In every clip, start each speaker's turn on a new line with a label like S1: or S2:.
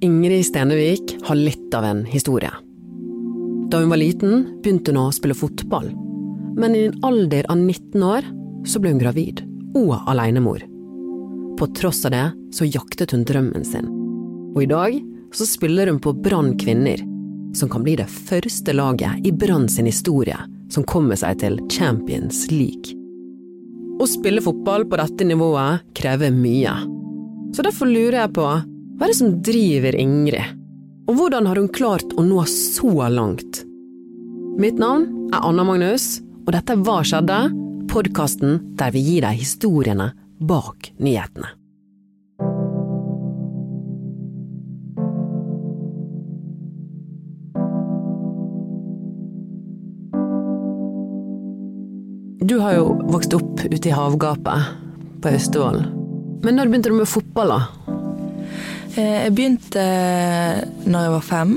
S1: Ingrid Stenevik har litt av en historie. Da hun var liten, begynte hun å spille fotball. Men i en alder av 19 år så ble hun gravid, og alenemor. På tross av det så jaktet hun drømmen sin. Og i dag så spiller hun på Brann kvinner, som kan bli det første laget i Brann sin historie som kommer seg til Champions League. Å spille fotball på dette nivået krever mye. Så derfor lurer jeg på, hva er det som driver Ingrid? Og hvordan har hun klart å nå så langt? Mitt navn er Anna Magnus, og dette er Hva skjedde? Podkasten der vi gir deg historiene bak nyhetene. Du har jo vokst opp ute i havgapet på Austevoll. Men når begynte du med fotball, da?
S2: Eh, jeg begynte eh, når jeg var fem.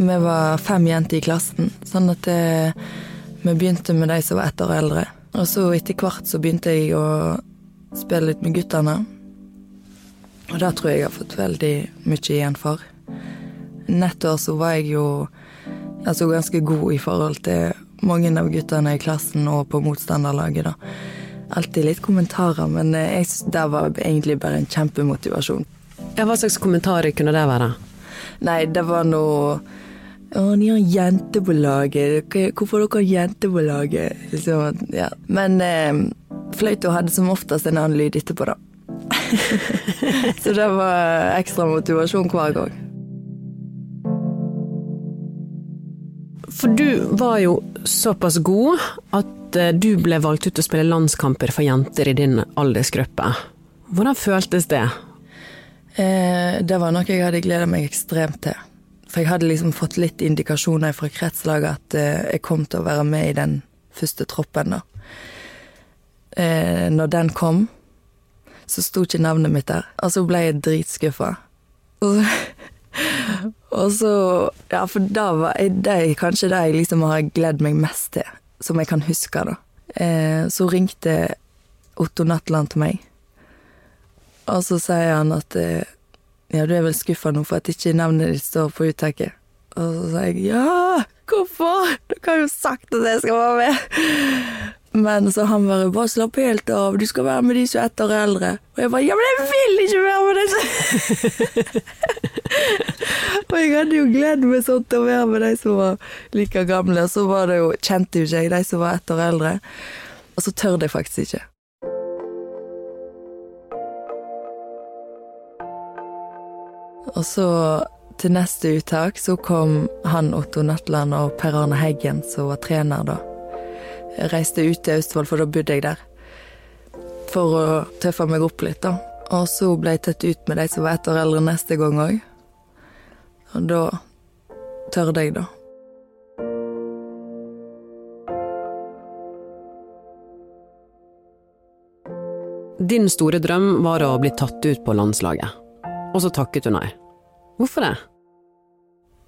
S2: Vi var fem jenter i klassen, sånn at jeg, vi begynte med de som var ett år eldre. Og så etter hvert så begynte jeg å spille litt med guttene. Og det tror jeg jeg har fått veldig mye igjen for. Nettår så var jeg jo altså ganske god i forhold til mange av guttene i klassen og på motstanderlaget, da. Alltid litt kommentarer, men jeg det var egentlig bare en kjempemotivasjon.
S1: Ja, Hva slags kommentarer kunne det være?
S2: Nei, det var noe Å, ni har jenter på laget. Hvorfor har dere jenter på laget? Liksom, ja. Men eh, fløyta hadde som oftest en annen lyd etterpå, da. Så det var ekstra motivasjon hver gang.
S1: For du var jo såpass god at eh, du ble valgt ut til å spille landskamper for jenter i din aldersgruppe. Hvordan føltes det?
S2: Eh, det var noe jeg hadde gleda meg ekstremt til. For jeg hadde liksom fått litt indikasjoner fra kretslaget at eh, jeg kom til å være med i den første troppen, da. Eh, når den kom, så sto ikke navnet mitt der. Og så ble jeg dritskuffa. Og, så Ja, for da var det er kanskje det jeg liksom har gledd meg mest til, som jeg kan huske, da. Eh, så ringte Otto Natland til meg, og så sier han at ja, du er vel skuffa nå for at ikke navnet ditt står på uttaket? Og så sier jeg ja, hvorfor? Dere har jo sagt at jeg skal være med. Men så han bare bare slapp helt av, du skal være med de som er ett år eldre. Og jeg bare ja, men jeg vil ikke være med de Og jeg hadde jo gledet meg sånn til å være med de som var like gamle, og så var det jo, kjente jo ikke jeg de som var ett år eldre. Og så tør jeg faktisk ikke. Og så til neste uttak så kom han Otto Natland og Per Arne Heggen, som var trener da. Jeg reiste ut til Austevoll, for da bodde jeg der. For å tøffe meg opp litt, da. Og så ble jeg tatt ut med de som var ett år eldre neste gang òg. Og da tørde jeg, da.
S1: Din store drøm var å bli tatt ut på landslaget, og så takket du nei. Hvorfor det?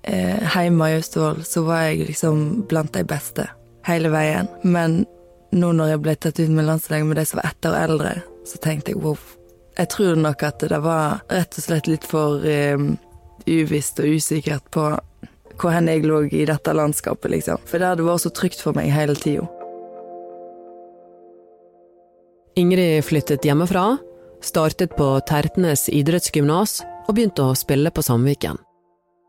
S2: Eh, hjemme i Austevoll så var jeg liksom blant de beste hele veien. Men nå når jeg ble tatt ut med landslaget med de som var ett år eldre, så tenkte jeg wow. Jeg tror nok at det var rett og slett litt for eh, uvisst og usikkert på hvor hen jeg lå i dette landskapet, liksom. For det hadde vært så trygt for meg hele tida.
S1: Ingrid flyttet hjemmefra, startet på Tertnes idrettsgymnas og begynte å spille på Sandviken.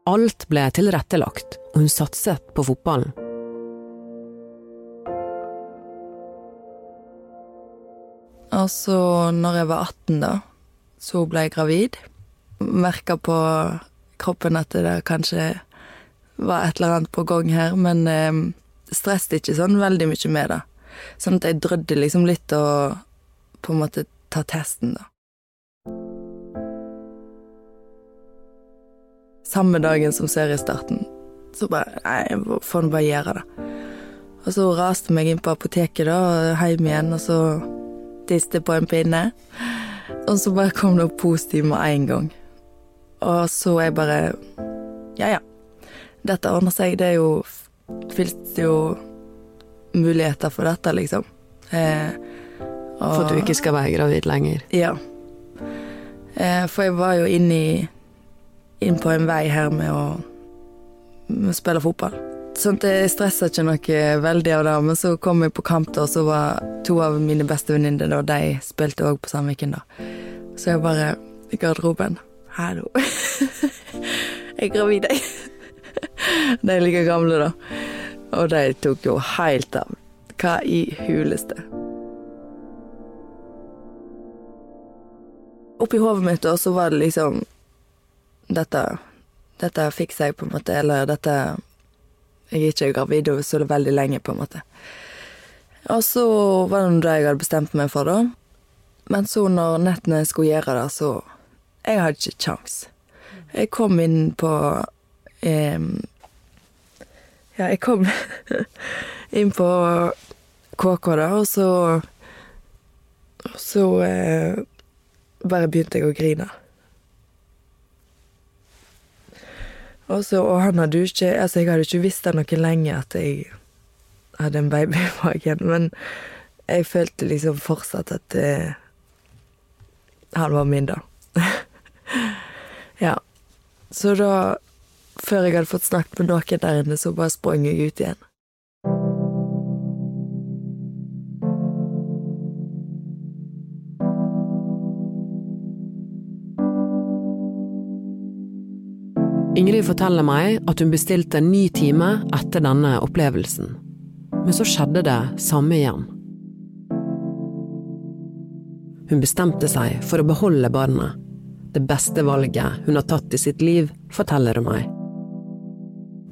S1: Alt ble tilrettelagt, og hun satset på fotballen.
S2: Og så, når jeg var 18, da, så ble jeg gravid. Merka på kroppen at det kanskje var et eller annet på gang her, men eh, stresset ikke sånn veldig mye med det. Sånn at jeg drødde liksom litt å på en måte ta testen, da. Samme dagen som seriestarten, så bare Nei, får nå bare gjøre det. Og så raste meg inn på apoteket, da, og hjem igjen, og så tiste på en pinne. Og så bare kom det opp positiv med en gang. Og så er jeg bare Ja, ja. Dette ordner seg. Det er jo Fins jo muligheter for dette, liksom. Eh,
S1: og, for at du ikke skal være gravid lenger?
S2: Ja. Eh, for jeg var jo inne i inn på en vei her med å, med å spille fotball. Sånn at jeg stressa ikke noe veldig av det, men så kom jeg på kamp, da, og så var to av mine beste venninner da, de spilte òg på Sandviken, da. Så jeg bare i garderoben Hallo. jeg er gravid, jeg. De er like gamle, da. Og de tok jo helt av. Hva i huleste? Oppi hodet mitt da, så var det liksom Dette Dette fikser jeg, på en måte. Eller dette Jeg er ikke gravid over så veldig lenge, på en måte. Og så var det det jeg hadde bestemt meg for, da. Men så når nettene skulle gjøre det, så Jeg hadde ikke kjangs. Jeg kom inn på eh, Ja, jeg kom inn på KK, da, og så Så eh, bare begynte jeg å grine. Og, så, og han hadde jo ikke Altså, jeg hadde ikke visst det noe lenge at jeg hadde en baby i magen, men jeg følte liksom fortsatt at eh, han var min, da. ja. Så da, før jeg hadde fått snakket med noen der inne, så bare sprang jeg ut igjen.
S1: Forteller meg at hun bestilte en ny time etter denne opplevelsen. Men så skjedde det samme igjen. Hun bestemte seg for å beholde barnet. Det beste valget hun har tatt i sitt liv, forteller hun meg.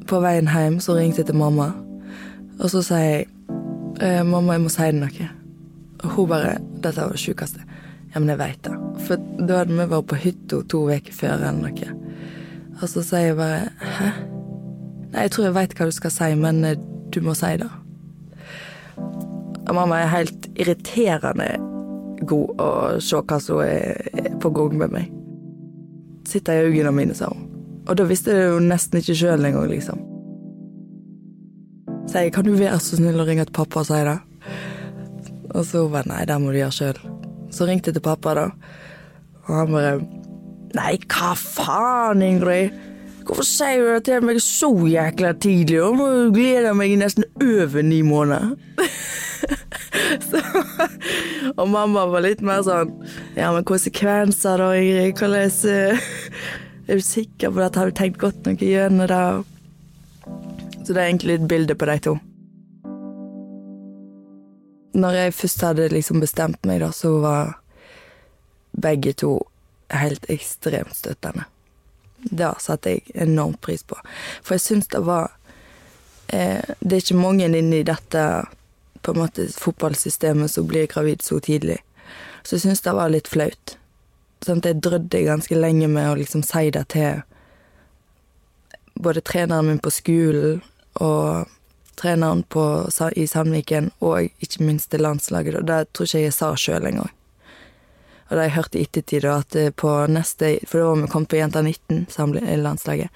S2: På veien hjem så ringte jeg til mamma, og så sa jeg «Eh, mamma, jeg må si deg noe. Og hun bare Dette var det sjukeste. Ja, men jeg veit det. For da hadde vi vært på hytta to uker før eller noe. Og så sier jeg bare Hæ? Nei, jeg tror jeg veit hva du skal si, men eh, du må si det. Og mamma er helt irriterende god å se hva som er på gang med meg. Sitter i øynene mine, sa hun. Og da visste jeg jo nesten ikke sjøl engang, liksom. Sier jeg, kan du være så snill å ringe til pappa og si det? Og så bare nei, det må du gjøre sjøl. Så ringte jeg til pappa, da. Og han bare Nei, hva faen, Ingrid? Hvorfor sier du det til meg så jækla tidlig? Og nå gleder meg i nesten over ni måneder. så, og mamma var litt mer sånn Ja, men konsekvenser da, Ingrid? Hvordan eh, Er du sikker på at har du tenkt godt noe gjennom det? Så det er egentlig et bilde på de to. Når jeg først hadde liksom bestemt meg, da, så var begge to helt ekstremt støttende. Det satte jeg enormt pris på. For jeg syns det var eh, Det er ikke mange inni dette på en måte fotballsystemet som blir gravid så tidlig. Så jeg syns det var litt flaut. Sånn at jeg drødde ganske lenge med å liksom si det til både treneren min på skolen og treneren på, i Sandviken, og ikke minst til landslaget. Og det tror ikke jeg sa sjøl engang. Og da jeg hørte i ettertid, at på neste For da var vi kommet på Jenta 19, i landslaget.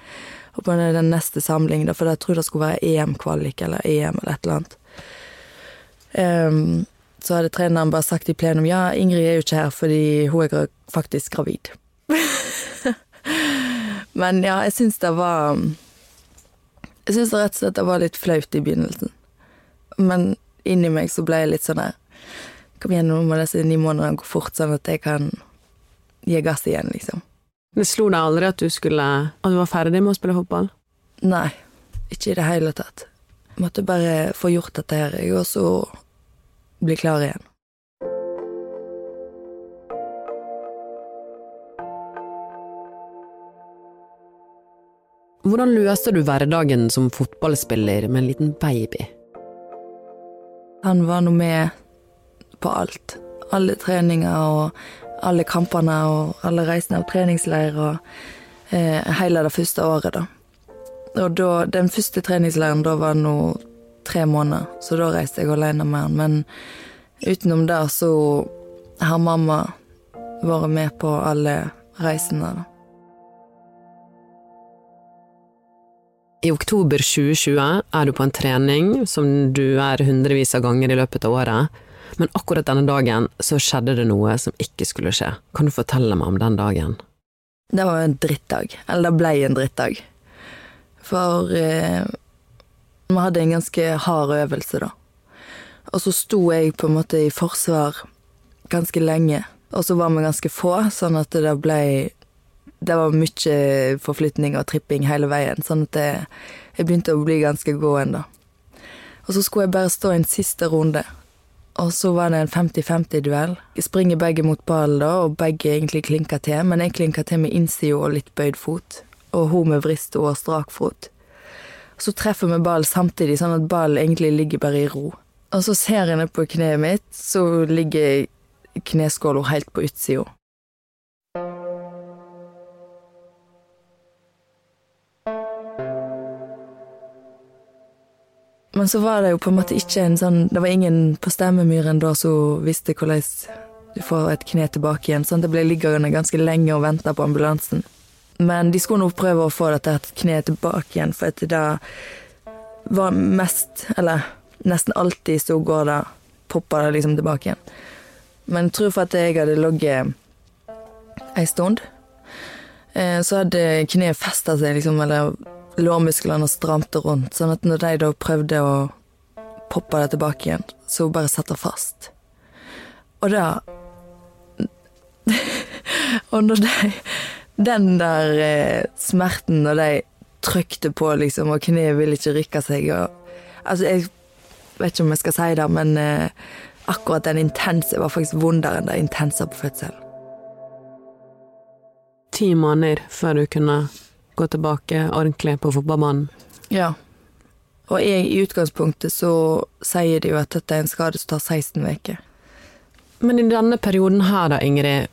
S2: Og på den neste samlingen, for jeg tror det skulle være EM-kvalik eller EM eller et eller annet. Um, så hadde treneren bare sagt i plenum ja, Ingrid er jo ikke her fordi hun er faktisk gravid. Men ja, jeg syns det var Jeg syns rett og slett det var litt flaut i begynnelsen. Men inni meg så ble jeg litt sånn her Kom igjen, nå må disse ni månedene gå fort, sånn at jeg kan gi gass igjen, liksom.
S1: Det slo deg aldri at du skulle At du var ferdig med å spille fotball?
S2: Nei, ikke i det hele tatt. Jeg måtte bare få gjort dette her, jeg, og så bli klar igjen.
S1: Hvordan løste du hverdagen som fotballspiller med en liten baby?
S2: Han var nå med på alt. Alle treninger og alle kampene og alle reisene og treningsleir og eh, hele det første året, da. Og da, den første treningsleiren da var nå tre måneder, så da reiste jeg alene med han. Men utenom det så har mamma vært med på alle reisene, da.
S1: I oktober 2020 er du på en trening som du er hundrevis av ganger i løpet av året, men akkurat denne dagen så skjedde det noe som ikke skulle skje. Kan du fortelle meg om den dagen?
S2: Det var en drittdag. Eller det ble en drittdag. For eh, vi hadde en ganske hard øvelse, da. Og så sto jeg på en måte i forsvar ganske lenge. Og så var vi ganske få, sånn at det ble Det var mye forflytning og tripping hele veien, sånn at det, jeg begynte å bli ganske gåen, da. Og så skulle jeg bare stå en siste runde. Og så var det en 50-50-duell. Jeg springer begge mot ballen, da, og begge egentlig klinker til. Men jeg klinker til med innsida og litt bøyd fot. Og hun med vrist og strak fot. Så treffer vi ballen samtidig, sånn at ballen egentlig ligger bare i ro. Og så ser jeg ned på kneet mitt, så ligger kneskåla helt på utsida. Men så var det jo på en måte ikke en sånn Det var ingen på stemmemyren da som visste hvordan du får et kne tilbake igjen. Sånn at det ble liggende ganske lenge og vente på ambulansen. Men de skulle nå prøve å få dette kneet tilbake igjen, for at det var mest Eller nesten alltid så går det Popper det liksom tilbake igjen. Men jeg tror for at jeg hadde ligget ei stund, eh, så hadde kneet festa seg, liksom, eller lårmusklene stramte rundt, sånn at når de da prøvde å poppe det tilbake igjen, så bare satt det fast. Og da Og når de Den der eh, smerten når de trykte på, liksom, og kneet ville ikke rykke seg og Altså, jeg vet ikke om jeg skal si det, men eh, akkurat den intense var faktisk vondere enn det intense på fødsel.
S1: Ti måneder før du kunne gå tilbake ordentlig på fotballbanen.
S2: Ja. Og jeg, i utgangspunktet så sier de jo at dette er en skade som tar 16 uker.
S1: Men i denne perioden her da, Ingrid,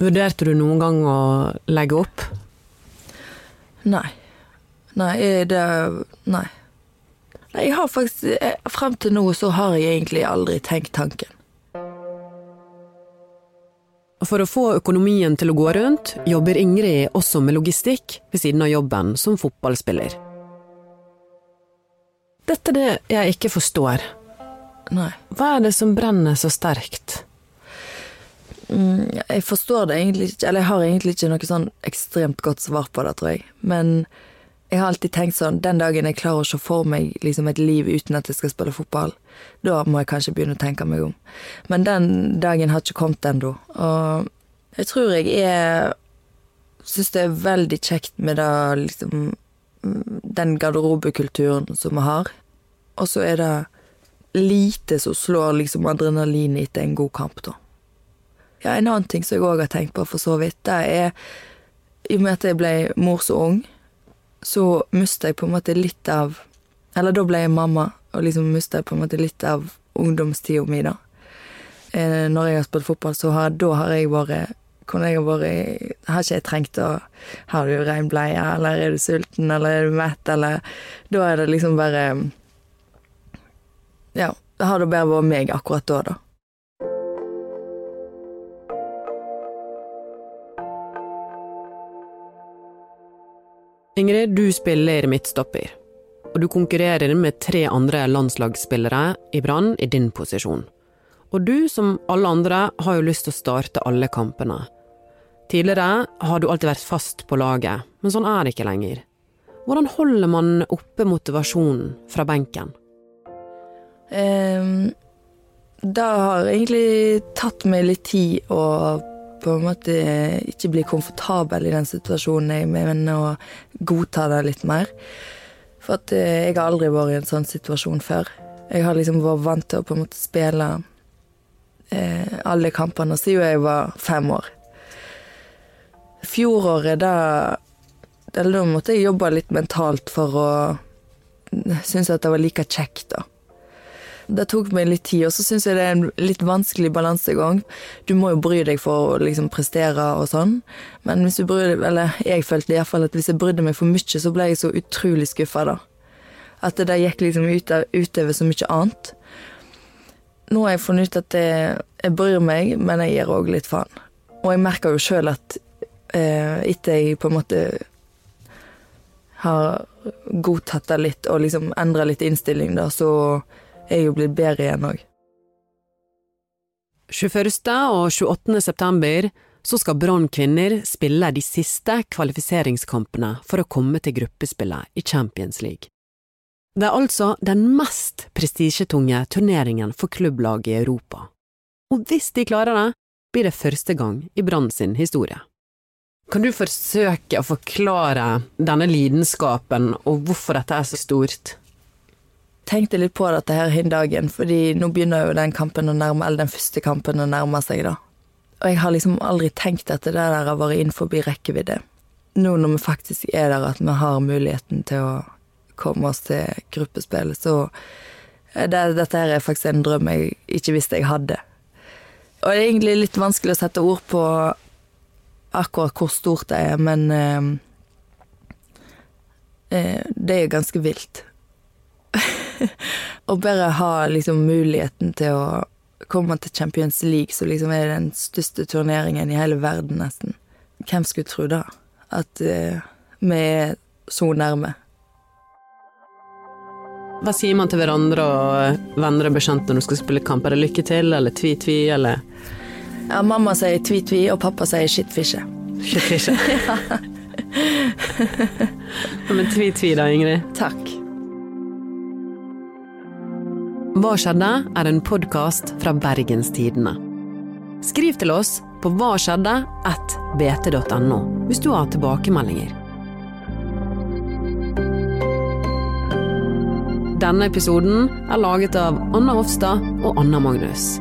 S1: vurderte du noen gang å legge opp?
S2: Nei. Nei, jeg- det Nei. Nei, jeg har faktisk Frem til nå så har jeg egentlig aldri tenkt tanken.
S1: For å få økonomien til å gå rundt, jobber Ingrid også med logistikk ved siden av jobben som fotballspiller. Dette er det jeg ikke forstår.
S2: Nei.
S1: Hva er det som brenner så sterkt?
S2: Mm, jeg forstår det egentlig ikke, eller jeg har egentlig ikke noe sånn ekstremt godt svar på det, tror jeg. Men jeg har alltid tenkt sånn, den dagen jeg klarer å se for meg liksom et liv uten at jeg skal spille fotball, da må jeg kanskje begynne å tenke meg om. Men den dagen har ikke kommet ennå. Og jeg tror jeg er Syns det er veldig kjekt med det liksom Den garderobekulturen som vi har. Og så er det lite som slår liksom adrenalinet etter en god kamp, da. Ja, en annen ting som jeg òg har tenkt på, for så vidt, det er I og med at jeg ble mor så ung, så mista jeg på en måte litt av Eller da ble jeg mamma, og liksom mista jeg på en måte litt av ungdomstida mi, da. Eh, når jeg har spilt fotball, så har, da har jeg vært kunne jeg vært Har ikke jeg trengt å Har du rein bleie, eller er du sulten, eller er du mett, eller Da er det liksom bare Ja, har det bare vært meg akkurat da, da.
S1: Ingrid, du spiller midtstopper, og du konkurrerer med tre andre landslagsspillere i Brann i din posisjon. Og du, som alle andre, har jo lyst til å starte alle kampene. Tidligere har du alltid vært fast på laget, men sånn er det ikke lenger. Hvordan holder man oppe motivasjonen fra benken?
S2: Um, det har egentlig tatt meg litt tid å på en måte ikke bli komfortabel i den situasjonen jeg er med, men å godta det litt mer. For at eh, jeg har aldri vært i en sånn situasjon før. Jeg har liksom vært vant til å på en måte spille eh, alle kampene siden jeg var fem år. Fjoråret, da Da måtte jeg jobbe litt mentalt for å synes at det var like kjekt, da. Det tok meg litt tid, og så syns jeg det er en litt vanskelig balansegang. Du må jo bry deg for å liksom prestere og sånn, men hvis du bryr deg Eller jeg følte iallfall at hvis jeg brydde meg for mye, så ble jeg så utrolig skuffa, da. At det der gikk liksom ut, utover så mye annet. Nå har jeg funnet ut at jeg, jeg bryr meg, men jeg gir òg litt faen. Og jeg merker jo sjøl at eh, etter jeg på en måte har godtatt det litt og liksom endra litt innstilling, da, så er jo blitt bedre igjen òg.
S1: 21. og 28. september så skal Brann kvinner spille de siste kvalifiseringskampene for å komme til gruppespillet i Champions League. Det er altså den mest prestisjetunge turneringen for klubblag i Europa. Og hvis de klarer det, blir det første gang i Brann sin historie. Kan du forsøke å forklare denne lidenskapen og hvorfor dette er så stort?
S2: Tenkte litt på dette her hin dagen, fordi nå begynner jo den kampen å nærme, eller den første kampen å nærme seg, da. Og jeg har liksom aldri tenkt at det der har vært innenfor rekkevidde. Nå når vi faktisk er der, at vi har muligheten til å komme oss til gruppespill, så det, dette her er faktisk en drøm jeg ikke visste jeg hadde. Og det er egentlig litt vanskelig å sette ord på akkurat hvor stort det er, men eh, eh det er ganske vilt. Å bare ha liksom muligheten til å komme til Champions League, som liksom er den største turneringen i hele verden, nesten. Hvem skulle tro da? At uh, vi er så nærme.
S1: Hva sier man til hverandre og venner og bekjente når du skal spille kamp? Er det lykke til, eller tvi-tvi, eller
S2: Ja, mamma sier tvi-tvi, og pappa sier shit-fisje.
S1: Shit-fisje. Men tvi-tvi da, Ingrid?
S2: Takk.
S1: Hva skjedde? er en podkast fra Bergenstidene. Skriv til oss på hva skjedde at bt.no hvis du har tilbakemeldinger. Denne episoden er laget av Anna Hofstad og Anna Magnus.